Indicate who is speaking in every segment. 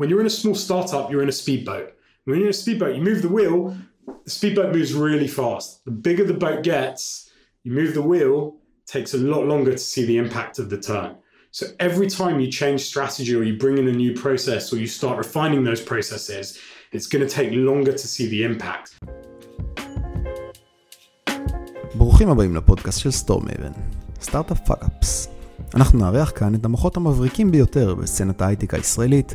Speaker 1: when you're in a small startup, you're in a speedboat. When you're in a speedboat, you move the wheel, the speedboat moves really fast. The bigger the boat gets, you move the wheel, takes a lot longer to see the impact of the turn. So every time you change strategy or you bring in a new process or you start refining those processes, it's going to take longer to see the impact.
Speaker 2: ברוכים הבאים לפודקאסט של סטורמייבן, סטארט-אפ פאק-אפס. אנחנו נארח כאן את המוחות המבריקים ביותר בסצנת ההייטק הישראלית,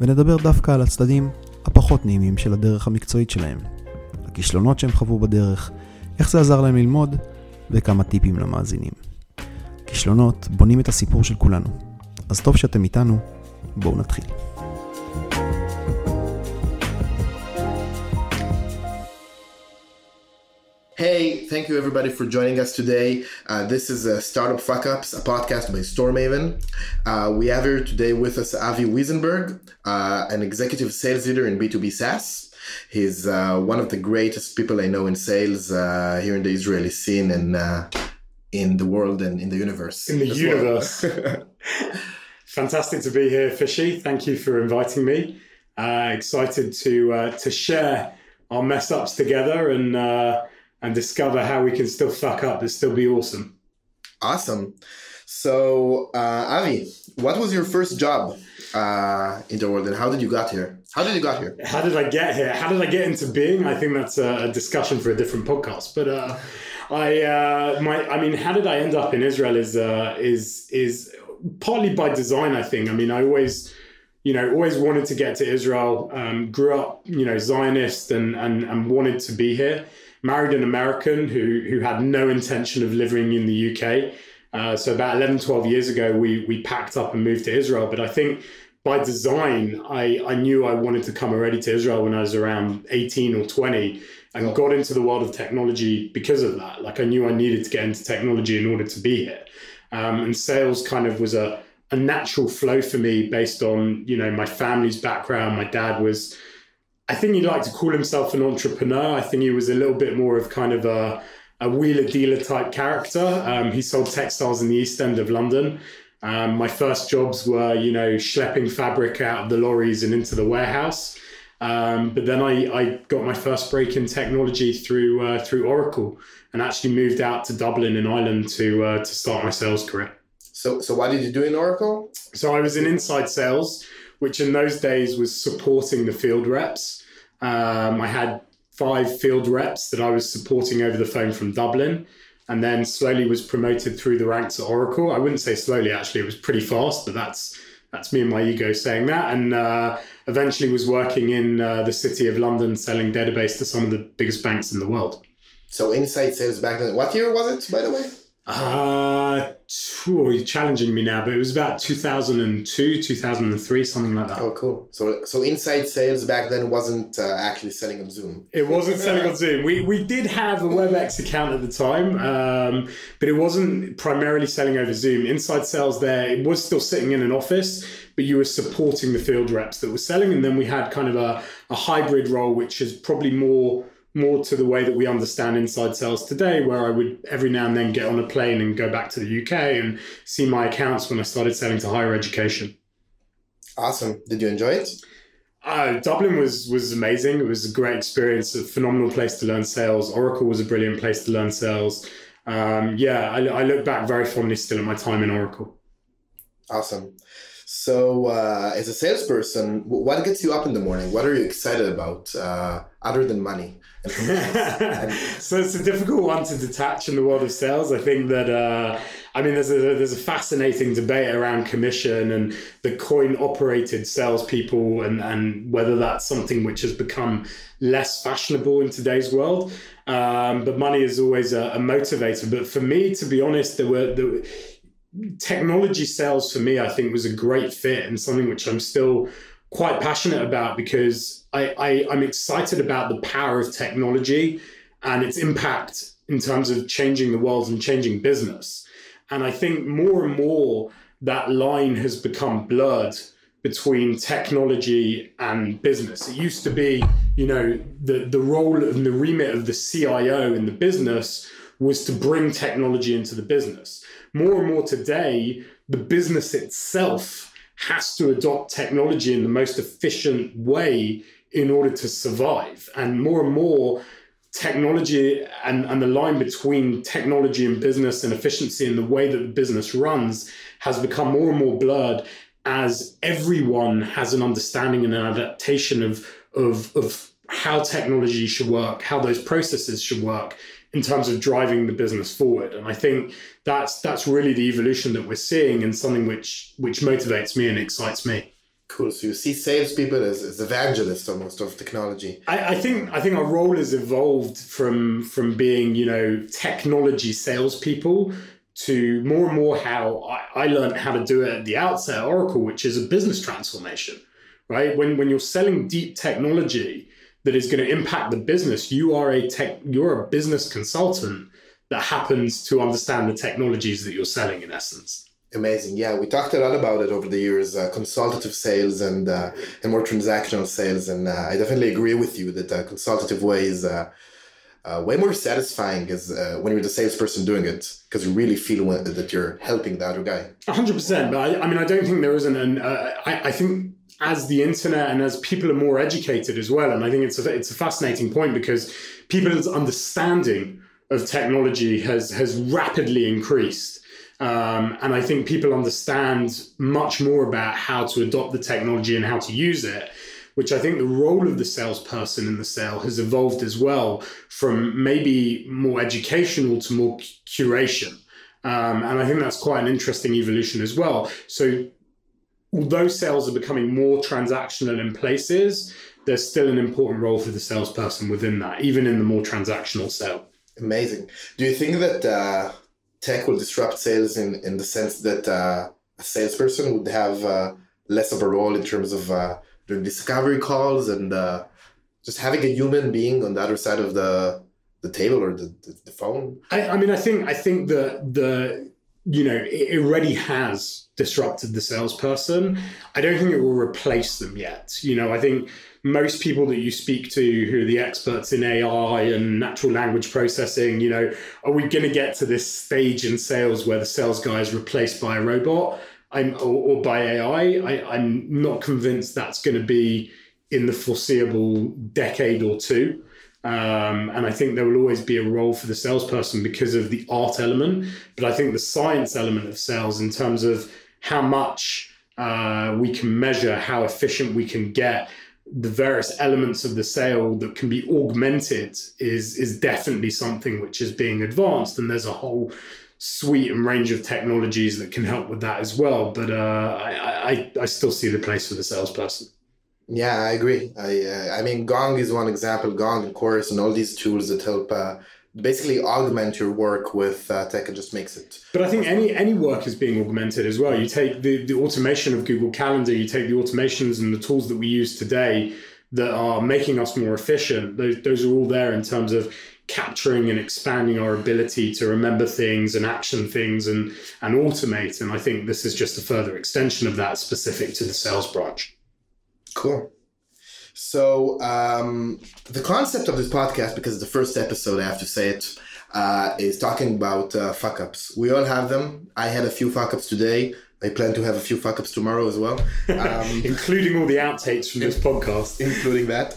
Speaker 2: ונדבר דווקא על הצדדים הפחות נעימים של הדרך המקצועית שלהם. הכישלונות שהם חוו בדרך, איך זה עזר להם ללמוד, וכמה טיפים למאזינים. כישלונות בונים את הסיפור של כולנו. אז טוב שאתם איתנו, בואו נתחיל.
Speaker 3: Thank you everybody for joining us today. Uh, this is a Startup Fuck Ups, a podcast by Storemaven. Uh, we have here today with us Avi Wiesenberg, uh, an executive sales leader in B2B SaaS. He's uh, one of the greatest people I know in sales uh, here in the Israeli scene and uh, in the world and in the universe.
Speaker 1: In the
Speaker 3: as well.
Speaker 1: universe. Fantastic to be here, Fishy. Thank you for inviting me. Uh, excited to uh, to share our mess ups together and uh, and discover how we can still fuck up and still be awesome.
Speaker 3: Awesome. So, uh, Avi, what was your first job uh, in the world and how did you got here? How did you got here?
Speaker 1: How did I get here? How did I get into being? I think that's a, a discussion for a different podcast. But uh, I, uh, my, I mean, how did I end up in Israel? Is uh, is is partly by design. I think. I mean, I always, you know, always wanted to get to Israel. Um, grew up, you know, Zionist and and and wanted to be here. Married an American who who had no intention of living in the UK. Uh, so about 11, 12 years ago, we we packed up and moved to Israel. But I think by design, I, I knew I wanted to come already to Israel when I was around 18 or 20 and got into the world of technology because of that. Like I knew I needed to get into technology in order to be here. Um, and sales kind of was a, a natural flow for me based on, you know, my family's background. My dad was, I think he'd like to call himself an entrepreneur. I think he was a little bit more of kind of a, a wheeler dealer type character. Um, he sold textiles in the East End of London. Um, my first jobs were, you know, schlepping fabric out of the lorries and into the warehouse. Um, but then I, I got my first break in technology through uh, through Oracle and actually moved out to Dublin in Ireland to uh, to start my sales career.
Speaker 3: So, so what did you do in Oracle?
Speaker 1: So I was in inside sales, which in those days was supporting the field reps. Um, I had five field reps that I was supporting over the phone from Dublin and then slowly was promoted through the ranks at Oracle. I wouldn't say slowly, actually, it was pretty fast, but that's that's me and my ego saying that. And uh, eventually was working in uh, the city of London selling database to some of the biggest banks in the world.
Speaker 3: So inside sales back then. What year was it, by the way?
Speaker 1: Uh, phew, you're challenging me now, but it was about 2002, 2003, something like that.
Speaker 3: Oh, cool. So, so inside sales back then wasn't uh, actually selling on Zoom.
Speaker 1: It wasn't selling on Zoom. We we did have a WebEx account at the time, um, but it wasn't primarily selling over Zoom. Inside sales there, it was still sitting in an office, but you were supporting the field reps that were selling, and then we had kind of a, a hybrid role, which is probably more more to the way that we understand inside sales today, where I would every now and then get on a plane and go back to the UK and see my accounts when I started selling to higher education.
Speaker 3: Awesome. Did you enjoy it?
Speaker 1: Uh, Dublin was was amazing. It was a great experience, a phenomenal place to learn sales. Oracle was a brilliant place to learn sales. Um, yeah, I, I look back very fondly still at my time in Oracle.
Speaker 3: Awesome. So, uh, as a salesperson, what gets you up in the morning? What are you excited about uh, other than money?
Speaker 1: so it's a difficult one to detach in the world of sales. I think that uh, I mean there's a there's a fascinating debate around commission and the coin operated salespeople and and whether that's something which has become less fashionable in today's world. Um, but money is always a, a, motivator. But for me, to be honest, there were the technology sales for me. I think was a great fit and something which I'm still quite passionate about because I, I I'm excited about the power of technology and its impact in terms of changing the world and changing business. And I think more and more that line has become blurred between technology and business. It used to be, you know, the, the role and the remit of the CIO in the business was to bring technology into the business. More and more today, the business itself has to adopt technology in the most efficient way in order to survive. And more and more, technology and, and the line between technology and business and efficiency and the way that the business runs has become more and more blurred as everyone has an understanding and an adaptation of, of, of how technology should work, how those processes should work in terms of driving the business forward. And I think that's that's really the evolution that we're seeing and something which which motivates me and excites me.
Speaker 3: Cool. So you see salespeople as, as evangelists almost of technology.
Speaker 1: I, I think I think our role has evolved from from being you know technology salespeople to more and more how I, I learned how to do it at the outset at Oracle, which is a business transformation. Right when when you're selling deep technology that is going to impact the business, you are a tech you're a business consultant that happens to understand the technologies that you're selling in essence.
Speaker 3: Amazing. Yeah, we talked a lot about it over the years, uh, consultative sales and uh, and more transactional sales. And uh, I definitely agree with you that the consultative way is uh, uh, way more satisfying as uh, when you're the salesperson doing it because you really feel when, that you're helping the other guy.
Speaker 1: hundred percent. But I, I, mean, I don't think there isn't an. I, I think as the internet and as people are more educated as well, and I think it's a, it's a fascinating point because people's understanding of technology has has rapidly increased. Um, and I think people understand much more about how to adopt the technology and how to use it, which I think the role of the salesperson in the sale has evolved as well from maybe more educational to more curation. Um, and I think that's quite an interesting evolution as well. So, although sales are becoming more transactional in places, there's still an important role for the salesperson within that, even in the more transactional sale.
Speaker 3: Amazing. Do you think that uh, tech will disrupt sales in, in the sense that uh, a salesperson would have uh, less of a role in terms of uh, doing discovery calls and uh, just having a human being on the other side of the the table or the, the, the phone?
Speaker 1: I, I, mean, I think I think that the you know it already has disrupted the salesperson. I don't think it will replace them yet. You know, I think most people that you speak to who are the experts in AI and natural language processing, you know, are we going to get to this stage in sales where the sales guy is replaced by a robot I'm, or, or by AI? I, I'm not convinced that's going to be in the foreseeable decade or two. Um, and I think there will always be a role for the salesperson because of the art element. But I think the science element of sales, in terms of how much uh, we can measure, how efficient we can get, the various elements of the sale that can be augmented is is definitely something which is being advanced and there's a whole suite and range of technologies that can help with that as well. But uh, I, I, I still see the place for the salesperson.
Speaker 3: Yeah i agree. I uh, i mean gong is one example. Gong and chorus and all these tools that help uh, basically augment your work with uh, tech and just makes it.
Speaker 1: But I think any any work is being augmented as well. You take the, the automation of Google Calendar, you take the automations and the tools that we use today that are making us more efficient. Those, those are all there in terms of capturing and expanding our ability to remember things and action things and and automate. And I think this is just a further extension of that specific to the sales branch.
Speaker 3: Cool. So um, the concept of this podcast, because the first episode, I have to say it, uh, is talking about uh, fuck ups. We all have them. I had a few fuck ups today. I plan to have a few fuck ups tomorrow as well,
Speaker 1: um, including all the outtakes from this podcast,
Speaker 3: including that.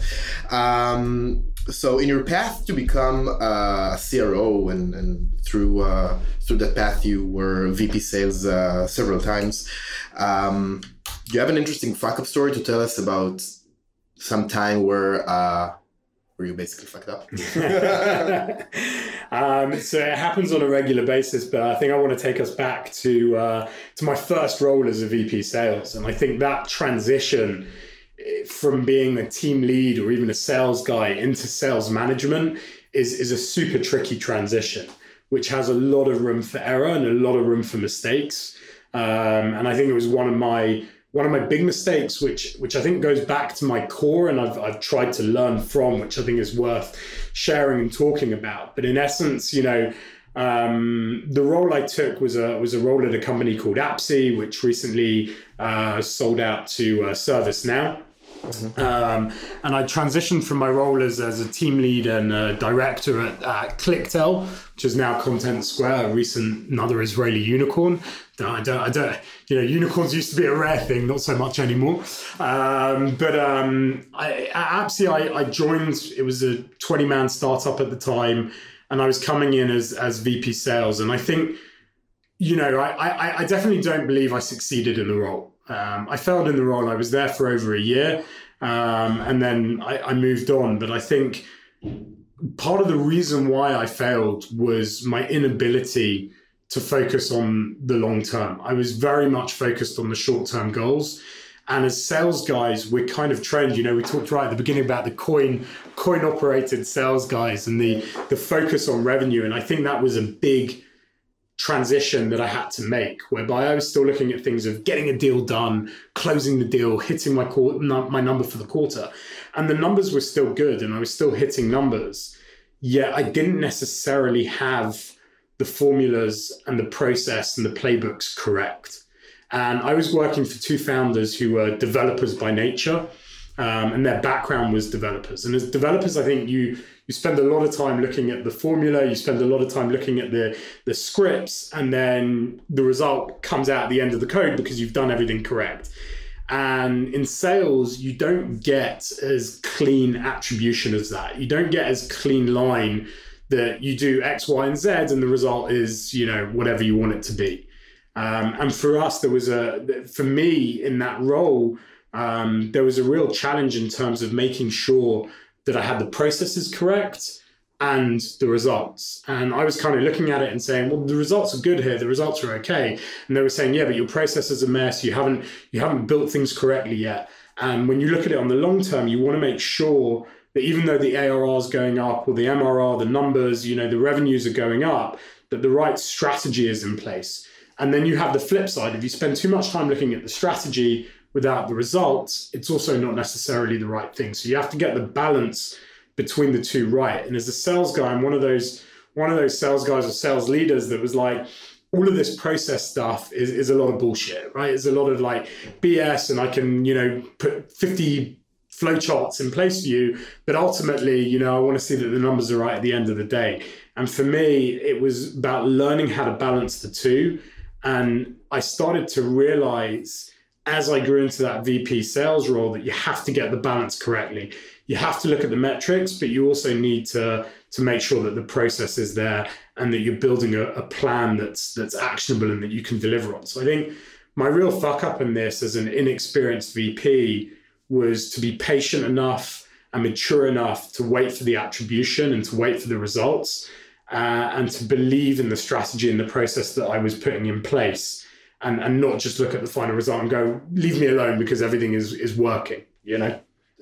Speaker 3: Um, so, in your path to become a CRO, and, and through uh, through that path, you were VP sales uh, several times. Um, do you have an interesting fuck up story to tell us about some time where uh, where you basically fucked up?
Speaker 1: um, so it happens on a regular basis, but I think I want to take us back to uh, to my first role as a VP sales, and I think that transition eh, from being a team lead or even a sales guy into sales management is is a super tricky transition, which has a lot of room for error and a lot of room for mistakes. Um, and I think it was one of my one of my big mistakes, which which I think goes back to my core and I've, I've tried to learn from, which I think is worth sharing and talking about. But in essence, you know, um, the role I took was a was a role at a company called Appsee, which recently uh, sold out to uh, ServiceNow. Um, and I transitioned from my role as, as a team lead and director at, at ClickTale, which is now Contentsquare, a recent another Israeli unicorn. I don't, I don't, you know, unicorns used to be a rare thing, not so much anymore. Um, but um, I, at Appsee, I, I joined. It was a twenty-man startup at the time, and I was coming in as as VP sales. And I think, you know, I, I, I definitely don't believe I succeeded in the role. Um, I failed in the role. I was there for over a year, um, and then I, I moved on. But I think part of the reason why I failed was my inability to focus on the long term. I was very much focused on the short term goals. And as sales guys, we're kind of trained. You know, we talked right at the beginning about the coin coin operated sales guys and the the focus on revenue. And I think that was a big transition that I had to make, whereby I was still looking at things of getting a deal done, closing the deal, hitting my my number for the quarter, and the numbers were still good, and I was still hitting numbers. Yet I didn't necessarily have the formulas and the process and the playbooks correct. And I was working for two founders who were developers by nature, um, and their background was developers. And as developers, I think you you spend a lot of time looking at the formula, you spend a lot of time looking at the the scripts, and then the result comes out at the end of the code because you've done everything correct. And in sales, you don't get as clean attribution as that. You don't get as clean line that you do X, Y, and Z, and the result is, you know, whatever you want it to be. Um, and for us, there was a, for me in that role, um, there was a real challenge in terms of making sure that I had the processes correct and the results. And I was kind of looking at it and saying, well, the results are good here. The results are okay. And they were saying, yeah, but your process is a mess. You haven't you haven't built things correctly yet. And when you look at it on the long term, you want to make sure that even though the ARR is going up or the MRR, the numbers, you know, the revenues are going up, that the right strategy is in place. And then you have the flip side. If you spend too much time looking at the strategy without the results, it's also not necessarily the right thing. So you have to get the balance between the two right. And as a sales guy, I'm one of those one of those sales guys or sales leaders that was like, all of this process stuff is, is a lot of bullshit, right? It's a lot of like BS, and I can, you know, put 50 flowcharts in place for you. But ultimately, you know, I want to see that the numbers are right at the end of the day. And for me, it was about learning how to balance the two. And I started to realize as I grew into that VP sales role that you have to get the balance correctly. You have to look at the metrics, but you also need to to make sure that the process is there and that you're building a, a plan that's that's actionable and that you can deliver on. So I think my real fuck up in this as an inexperienced VP was to be patient enough and mature enough to wait for the attribution and to wait for the results uh, and to believe in the strategy and the process that I was putting in place and, and not just look at the final result and go, leave me alone because everything is, is working, you know?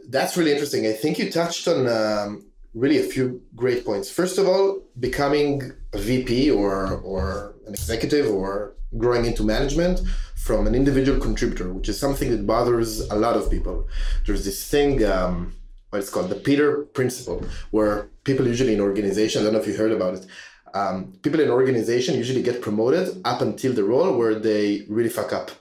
Speaker 3: That's really interesting. I think you touched on um, really a few great points. First of all, becoming a VP or, or an executive or growing into management from an individual contributor, which is something that bothers a lot of people. There's this thing, um, what it's called, the Peter Principle, where people usually in organizations, I don't know if you heard about it, um, people in organization usually get promoted up until the role where they really fuck up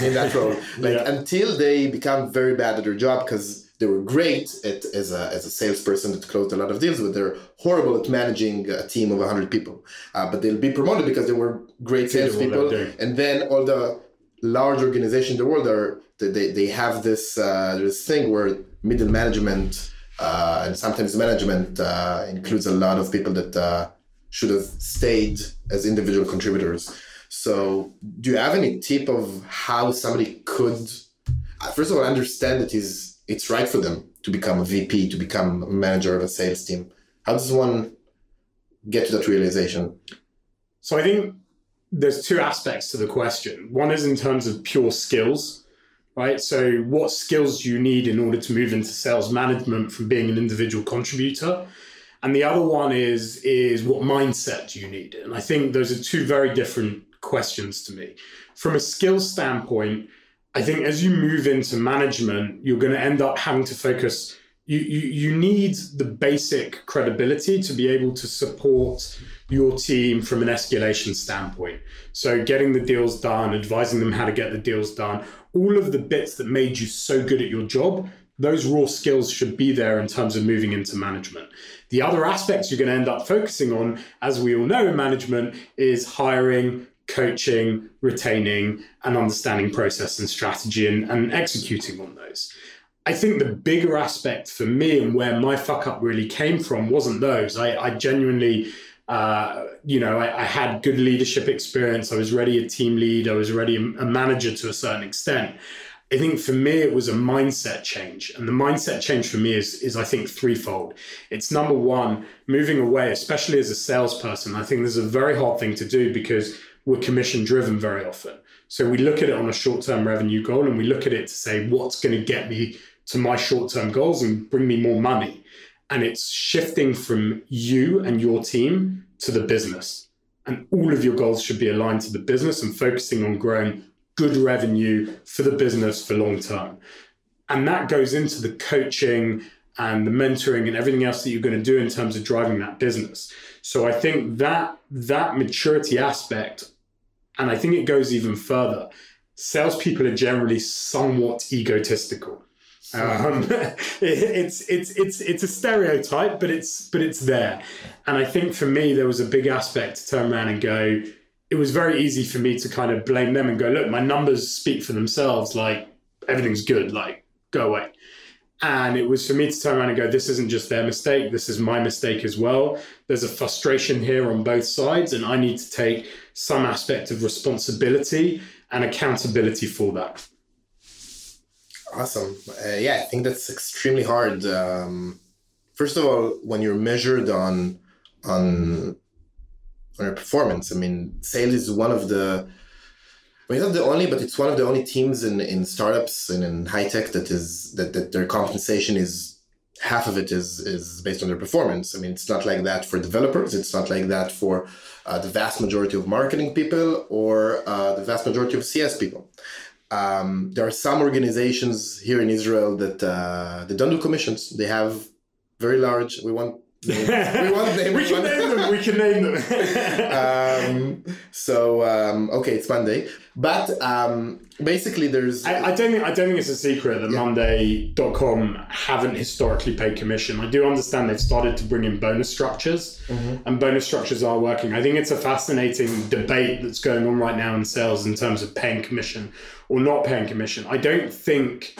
Speaker 3: in that role. Like yeah. until they become very bad at their job because they were great at, as, a, as a salesperson that closed a lot of deals, but they're horrible at managing a team of 100 people. Uh, but they'll be promoted because they were great salespeople. And then all the large organizations in the world are they, they have this uh, this thing where middle management uh, and sometimes management uh, includes a lot of people that uh, should have stayed as individual contributors. So, do you have any tip of how somebody could, uh, first of all, understand that is it's right for them to become a VP, to become a manager of a sales team? How does one get to that realization?
Speaker 1: So, I think there's two aspects to the question. One is in terms of pure skills, right? So, what skills do you need in order to move into sales management from being an individual contributor? And the other one is is what mindset do you need? And I think those are two very different questions to me. From a skills standpoint, I think as you move into management, you're going to end up having to focus. You, you, you need the basic credibility to be able to support your team from an escalation standpoint. So, getting the deals done, advising them how to get the deals done, all of the bits that made you so good at your job, those raw skills should be there in terms of moving into management. The other aspects you're going to end up focusing on, as we all know in management, is hiring, coaching, retaining, and understanding process and strategy and, and executing on those. I think the bigger aspect for me and where my fuck up really came from wasn't those. I, I genuinely, uh, you know, I, I, had good leadership experience. I was already a team lead. I was already a manager to a certain extent. I think for me it was a mindset change, and the mindset change for me is is I think threefold. It's number one, moving away, especially as a salesperson. I think this is a very hard thing to do because we're commission driven very often. So we look at it on a short term revenue goal, and we look at it to say what's going to get me to my short term goals and bring me more money. And it's shifting from you and your team to the business. And all of your goals should be aligned to the business and focusing on growing good revenue for the business for long term. And that goes into the coaching and the mentoring and everything else that you're going to do in terms of driving that business. So I think that that maturity aspect, and I think it goes even further. Salespeople are generally somewhat egotistical. Um, it's it's it's it's a stereotype, but it's but it's there. And I think for me, there was a big aspect to turn around and go. It was very easy for me to kind of blame them and go, look, my numbers speak for themselves. Like everything's good. Like go away. And it was for me to turn around and go, this isn't just their mistake. This is my mistake as well. There's a frustration here on both sides, and I need to take some aspect of responsibility and accountability for that.
Speaker 3: Awesome. Uh, yeah, I think that's extremely hard. Um, first of all, when you're measured on on on your performance, I mean, sales is one of the it's not the only, but it's one of the only teams in, in startups and in high tech that is that, that their compensation is half of it is is based on their performance. I mean, it's not like that for developers. It's not like that for uh, the vast majority of marketing people or uh, the vast majority of CS people. Um, there are some organizations here in Israel that uh, that don't do commissions. They have very large. We want. We
Speaker 1: want name. we can name them. We can name them.
Speaker 3: um, so um, okay, it's Monday, but um, basically there's.
Speaker 1: I, I, don't think I don't think it's a secret that yeah. Monday.com haven't historically paid commission. I do understand they've started to bring in bonus structures, mm-hmm. and bonus structures are working. I think it's a fascinating debate that's going on right now in sales in terms of paying commission or not paying commission. I don't think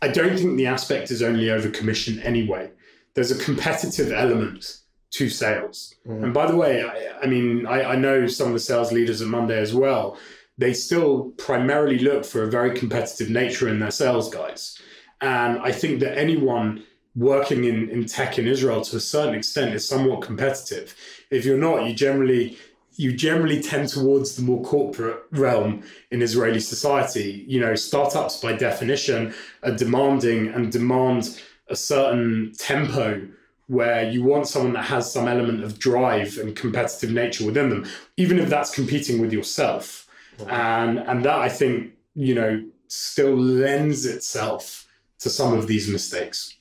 Speaker 1: I don't think the aspect is only over commission anyway. There's a competitive element to sales. Mm. And by the way, I, I mean I, I know some of the sales leaders at Monday as well. They still primarily look for a very competitive nature in their sales guys. And I think that anyone working in, in tech in Israel to a certain extent is somewhat competitive. If you're not, you generally you generally tend towards the more corporate realm in Israeli society. You know, startups by definition are demanding and demand a certain tempo where you want someone that has some element of drive and competitive nature within them, even if that's competing with yourself. And and that I think, you know, still lends itself to some of these mistakes.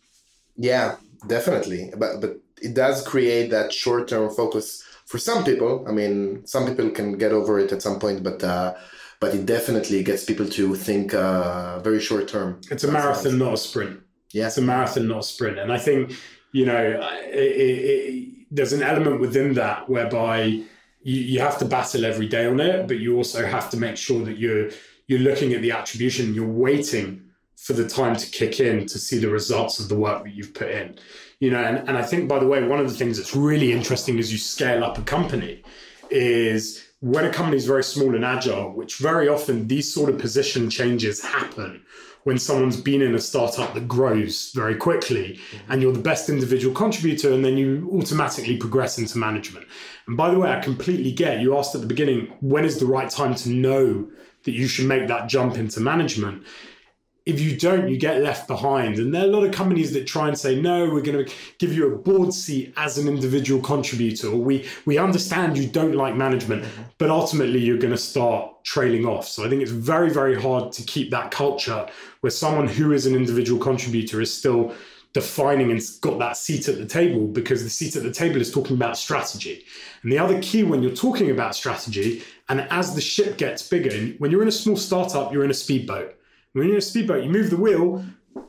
Speaker 3: Yeah, definitely. But but it does create that short-term focus for some people, I mean, some people can get over it at some point, but uh, but it definitely gets people to think uh, very short term.
Speaker 1: It's a marathon, not a sprint.
Speaker 3: Yeah,
Speaker 1: it's a marathon, not a sprint. And I think you know it, it, it, there's an element within that whereby you, you have to battle every day on it, but you also have to make sure that you're you're looking at the attribution, you're waiting for the time to kick in to see the results of the work that you've put in. You know and, and i think by the way one of the things that's really interesting as you scale up a company is when a company is very small and agile which very often these sort of position changes happen when someone's been in a startup that grows very quickly mm-hmm. and you're the best individual contributor and then you automatically progress into management. And by the way i completely get you asked at the beginning when is the right time to know that you should make that jump into management if you don't, you get left behind. And there are a lot of companies that try and say, no, we're going to give you a board seat as an individual contributor. Or we, we understand you don't like management, but ultimately you're going to start trailing off. So I think it's very, very hard to keep that culture where someone who is an individual contributor is still defining and got that seat at the table because the seat at the table is talking about strategy. And the other key when you're talking about strategy, and as the ship gets bigger, when you're in a small startup, you're in a speedboat when you're in a speedboat, you move the wheel,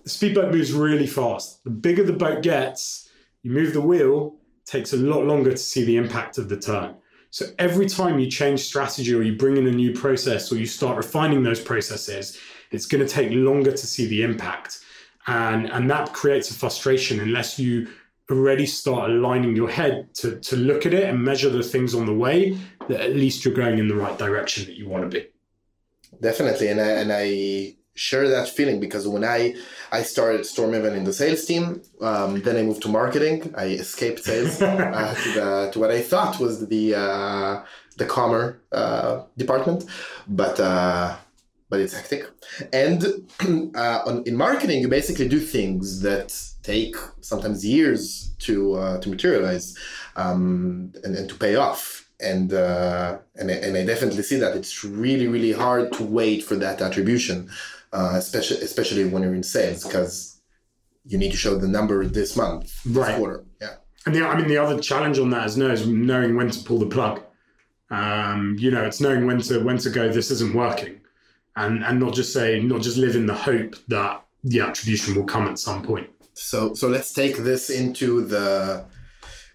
Speaker 1: the speedboat moves really fast. The bigger the boat gets, you move the wheel, takes a lot longer to see the impact of the turn. So every time you change strategy or you bring in a new process or you start refining those processes, it's going to take longer to see the impact. And, and that creates a frustration unless you already start aligning your head to, to look at it and measure the things on the way that at least you're going in the right direction that you want to be.
Speaker 3: Definitely. And I, and I share that feeling because when I I started Storemaven in the sales team, um, then I moved to marketing. I escaped sales uh, to the to what I thought was the uh, the commer uh, department, but uh, but it's hectic. And uh, on, in marketing, you basically do things that take sometimes years to uh, to materialize um, and, and to pay off and uh, and and I definitely see that it's really really hard to wait for that attribution uh, especially especially when you're in sales because you need to show the number this month, this
Speaker 1: Right.
Speaker 3: quarter. Yeah.
Speaker 1: And the, I mean, the other challenge on that is, know, is knowing when to pull the plug. Um, you know, it's knowing when to when to go. This isn't working, and and not just say, not just live in the hope that the attribution will come at some point.
Speaker 3: So so let's take this into the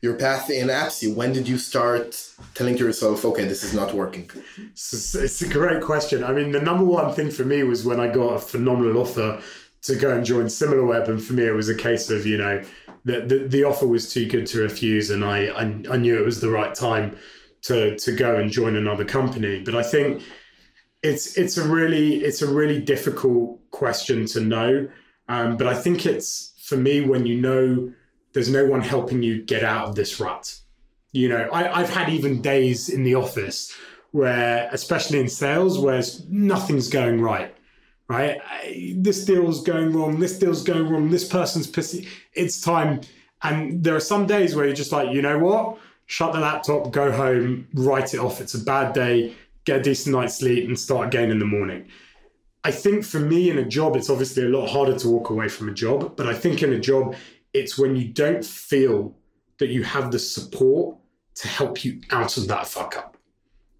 Speaker 3: your path in Appsee. When did you start telling to yourself, okay, this is not working?
Speaker 1: It's, it's a great question. I mean, the number one thing for me was when I got a phenomenal offer to go and join SimilarWeb, and for me, it was a case of you know the the, the offer was too good to refuse, and I, I I knew it was the right time to to go and join another company. But I think it's it's a really it's a really difficult question to know. Um, but I think it's for me when you know there's no one helping you get out of this rut. You know, I, I've had even days in the office where, especially in sales, where nothing's going right. Right, this deal's going wrong. This deal's going wrong. This person's pissy. It's time, and there are some days where you're just like, you know what? Shut the laptop, go home, write it off. It's a bad day. Get a decent night's sleep, and start again in the morning. I think for me in a job, it's obviously a lot harder to walk away from a job. But I think in a job, it's when you don't feel that you have the support to help you out of that fuck up,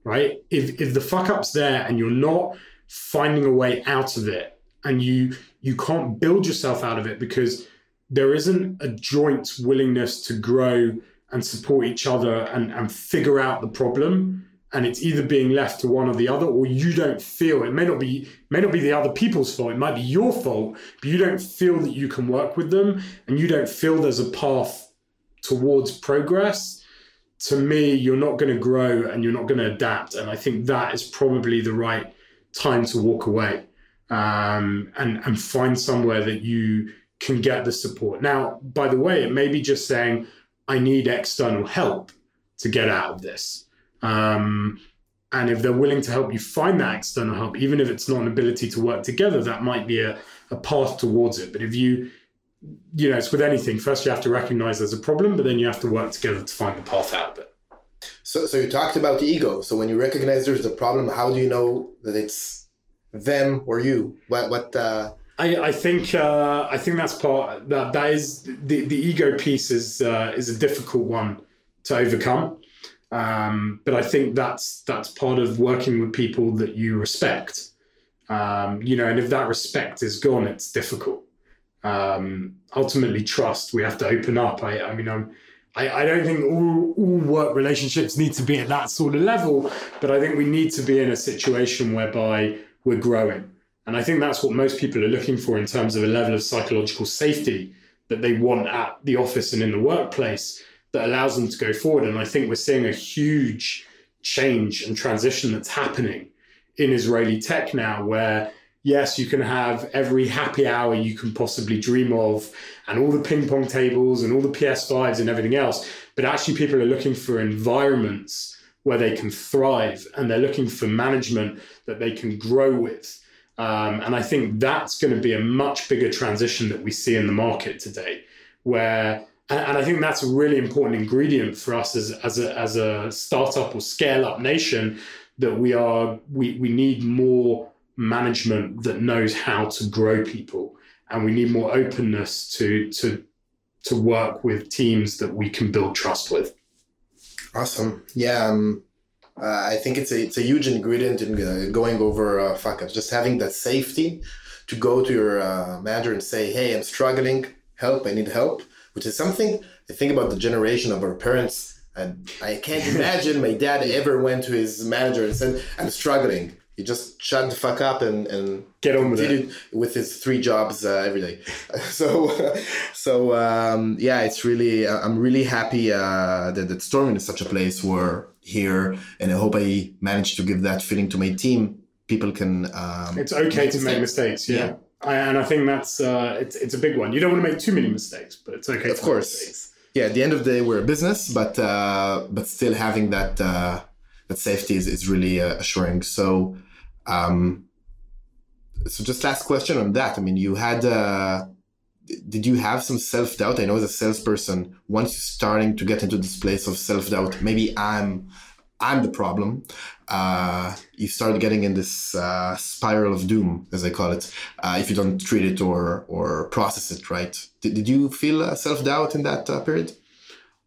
Speaker 1: right? If if the fuck up's there and you're not finding a way out of it, and you you can't build yourself out of it because there isn't a joint willingness to grow and support each other and, and figure out the problem and it's either being left to one or the other or you don't feel it. May not be may not be the other people's fault. It might be your fault but you don't feel that you can work with them and you don't feel there's a path towards progress. To me you're not going to grow and you're not going to adapt and i think that is probably the right time to walk away um, and and find somewhere that you can get the support. Now by the way it may be just saying i need external help to get out of this um, and if they're willing to help you find that external help, even if it's not an ability to work together, that might be a, a path towards it. But if you, you know, it's with anything, first you have to recognize there's a problem, but then you have to work together to find the path out of it.
Speaker 3: So so you talked about the ego. So when you recognize there's a problem, how do you know that it's them or you? What what uh
Speaker 1: I, I think uh, I think that's part that that is the, the ego piece is uh, is a difficult one to overcome. Um, but I think that's that's part of working with people that you respect. Um, you know, and if that respect is gone, it's difficult. Um, ultimately, trust. We have to open up. I, I mean, I'm, I, I don't think all, all work relationships need to be at that sort of level, but I think we need to be in a situation whereby we're growing. And I think that's what most people are looking for in terms of a level of psychological safety that they want at the office and in the workplace that allows them to go forward. And I think we're seeing a huge change and transition that's happening in Israeli tech now, where yes, you can have every happy hour you can possibly dream of, and all the ping pong tables and all the PS5s and everything else. But actually, people are looking for environments where they can thrive and they're looking for management that they can grow with. Um, and I think that's going to be a much bigger transition that we see in the market today, where and, and I think that's a really important ingredient for us as, as a as a startup or scale up nation that we are we we need more management that knows how to grow people and we need more openness to to to work with teams that we can build trust with.
Speaker 3: awesome. Yeah, um uh, I think it's a it's a huge ingredient in uh, going over uh, fuck ups. Just having that safety to go to your uh, manager and say, "Hey, I'm struggling. Help! I need help." Which is something I think about the generation of our parents, and I can't imagine my dad ever went to his manager and said, "I'm struggling." He just shut the fuck up and, and
Speaker 1: Get on with it.
Speaker 3: with his three jobs uh, every day. so, so um, yeah, it's really uh, I'm really happy uh, that that Storming is such a place where here, and I hope I managed to give that feeling to my team. People can. Um,
Speaker 1: It's okay to make
Speaker 3: mistakes.
Speaker 1: mistakes, yeah.
Speaker 3: Yeah.
Speaker 1: And I think that's uh, it's it's a big one. You don't want to make too many mistakes, but it's okay.
Speaker 3: Of course. Yeah at the end of the day we're a business but uh but still having that uh that safety is, is really uh, assuring so um so just last question on that i mean you had uh did you have some self-doubt i know as a salesperson once you're starting to get into this place of self-doubt maybe i'm i'm the problem uh you start getting in this uh spiral of doom as i call it uh, if you don't treat it or or process it right did, did you feel uh, self-doubt in that uh, period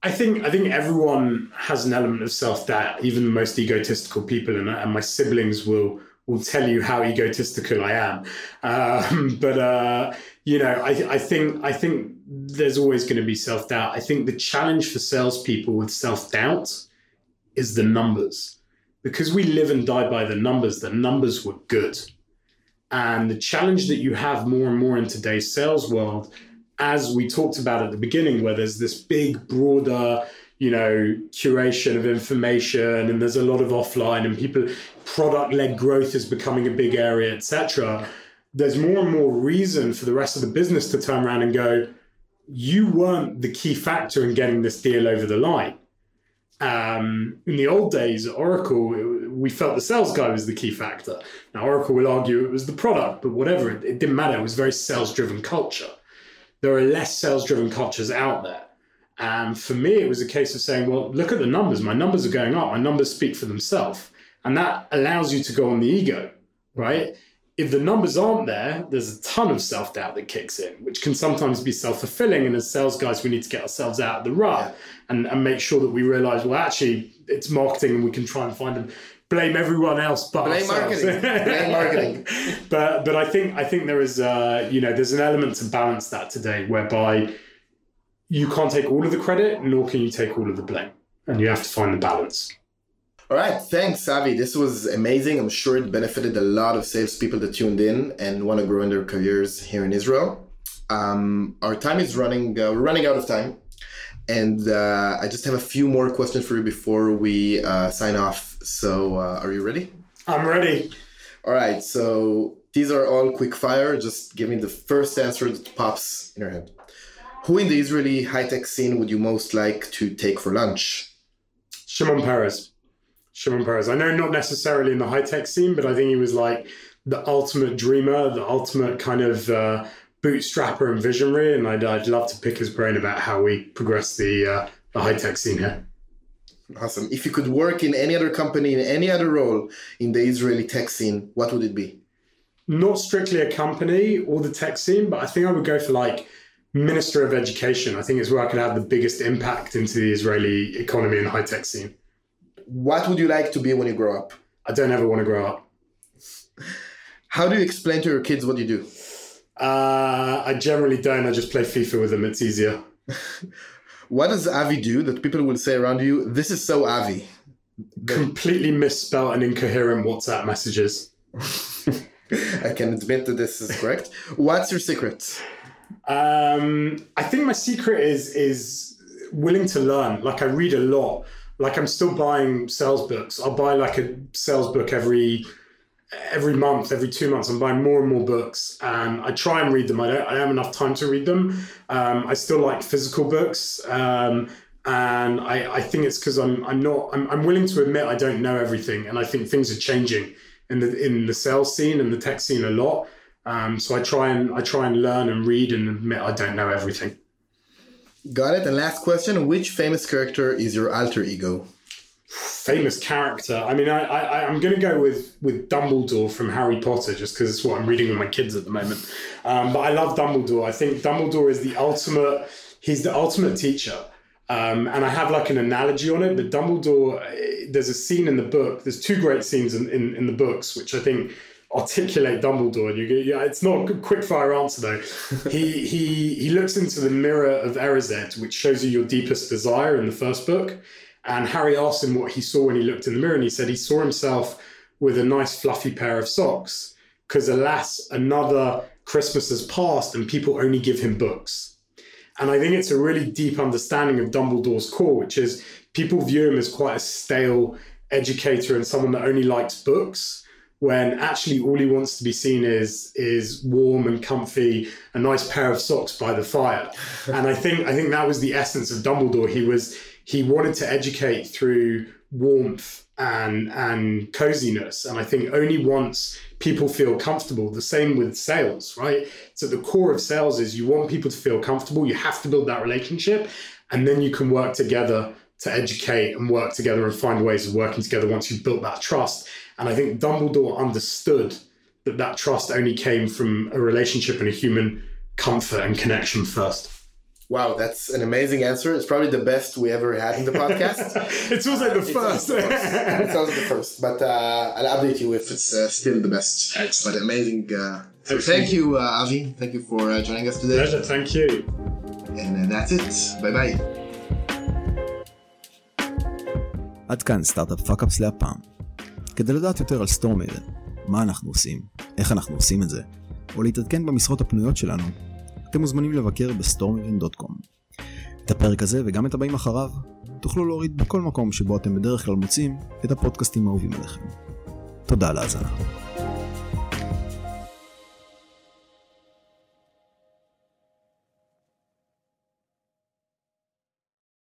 Speaker 1: I think I think everyone has an element of self doubt, even the most egotistical people, and, and my siblings will will tell you how egotistical I am. Um, but uh, you know, I, I think I think there's always going to be self doubt. I think the challenge for salespeople with self doubt is the numbers, because we live and die by the numbers. The numbers were good, and the challenge that you have more and more in today's sales world as we talked about at the beginning, where there's this big, broader, you know, curation of information, and there's a lot of offline, and people, product-led growth is becoming a big area, etc. There's more and more reason for the rest of the business to turn around and go, "You weren't the key factor in getting this deal over the line." Um, in the old days at Oracle, it- we felt the sales guy was the key factor. Now, Oracle will argue it was the product, but whatever, it, it didn't matter. It was very sales-driven culture there are less sales driven cultures out there. And for me, it was a case of saying, well, look at the numbers. My numbers are going up. My numbers speak for themselves. And that allows you to go on the ego, right? If the numbers aren't there, there's a ton of self doubt that kicks in, which can sometimes be self fulfilling. And as sales guys, we need to get ourselves out of the rut and, and make sure that we realize, well, actually, it's marketing and we can try and find them. Blame everyone else but
Speaker 3: Blame
Speaker 1: ourselves.
Speaker 3: marketing. Blame marketing.
Speaker 1: but but I think I think there is uh, you know there's an element to balance that today whereby you can't take all of the credit nor can you take all of the blame and you have to find the balance.
Speaker 3: All right, thanks, Avi. This was amazing. I'm sure it benefited a lot of salespeople that tuned in and want to grow in their careers here in Israel. Um, our time is running. Uh, we're running out of time, and uh, I just have a few more questions for you before we uh, sign off. So, uh, are you ready?
Speaker 1: I'm ready.
Speaker 3: All right. So these are all quick fire. Just give me the first answer that pops in your head. Who in the Israeli high tech scene would you most like to take for lunch?
Speaker 1: Shimon Peres. Shimon Peres. I know not necessarily in the high tech scene, but I think he was like the ultimate dreamer, the ultimate kind of uh, bootstrapper and visionary. And I'd, I'd love to pick his brain about how we progress the, uh, the high tech scene here.
Speaker 3: Awesome. If you could work in any other company, in any other role in the Israeli tech scene, what would it be?
Speaker 1: Not strictly a company or the tech scene, but I think I would go for like Minister of Education. I think it's where I could have the biggest impact into the Israeli economy and high tech scene.
Speaker 3: What would you like to be when you grow up?
Speaker 1: I don't ever want to grow up.
Speaker 3: How do you explain to your kids what you do?
Speaker 1: Uh, I generally don't. I just play FIFA with them. It's easier.
Speaker 3: What does Avi do that people will say around you, this is so Avi?
Speaker 1: Completely misspelled and incoherent WhatsApp messages.
Speaker 3: I can admit that this is correct. What's your secret?
Speaker 1: Um, I think my secret is is willing to learn. Like I read a lot. Like I'm still buying sales books. I'll buy like a sales book every every month, every two months. I'm buying more and more books, and I try and read them. I don't. I have enough time to read them. Um, I still like physical books, um, and I, I think it's because I'm I'm not I'm, I'm willing to admit I don't know everything, and I think things are changing in the in the sales scene and the tech scene a lot. Um, so I try and I try and learn and read and admit I don't know everything.
Speaker 3: Got it. And last question Which famous character is your alter ego?
Speaker 1: Famous character. I mean, I, I I'm going to go with with Dumbledore from Harry Potter just because it's what I'm reading with my kids at the moment. Um, but I love Dumbledore. I think Dumbledore is the ultimate. He's the ultimate teacher. Um, and I have like an analogy on it, but Dumbledore, eh, there's a scene in the book, there's two great scenes in, in, in the books, which I think articulate Dumbledore. And you go, yeah, it's not a quick fire answer though. he he he looks into the mirror of Erised, which shows you your deepest desire in the first book. And Harry asked him what he saw when he looked in the mirror, and he said he saw himself with a nice fluffy pair of socks. Because alas, another Christmas has passed, and people only give him books. And I think it's a really deep understanding of Dumbledore's core, which is people view him as quite a stale educator and someone that only likes books when actually all he wants to be seen is is warm and comfy, a nice pair of socks by the fire. and I think I think that was the essence of Dumbledore. He was he wanted to educate through warmth and and coziness. And I think only once people feel comfortable, the same with sales, right? So the core of sales is you want people to feel comfortable. You have to build that relationship, and then you can work together to educate and work together and find ways of working together once you've built that trust. And I think Dumbledore understood that that trust only came from a relationship and a human comfort and connection first.
Speaker 3: Wow, that's an amazing answer. It's probably the best we ever had in the podcast.
Speaker 1: it's like the first.
Speaker 3: it's also the first, but uh, I'll update you if it's uh, still the best. Excellent. But amazing. Uh, so thank you, uh, Avi. Thank you for uh, joining us today.
Speaker 1: Pleasure. Thank you.
Speaker 3: And uh, that's it. Bye bye.
Speaker 2: עד כאן סטארט-אפ פאק-אפס להפעם. כדי לדעת יותר על סטורמיידן, מה אנחנו עושים, איך אנחנו עושים את זה, או להתעדכן במשרות הפנויות שלנו, אתם מוזמנים לבקר בסטורמיידן.קום. את הפרק הזה וגם את הבאים אחריו תוכלו להוריד בכל מקום שבו אתם בדרך כלל מוצאים את הפודקאסטים האהובים עליכם. תודה על ההאזנה.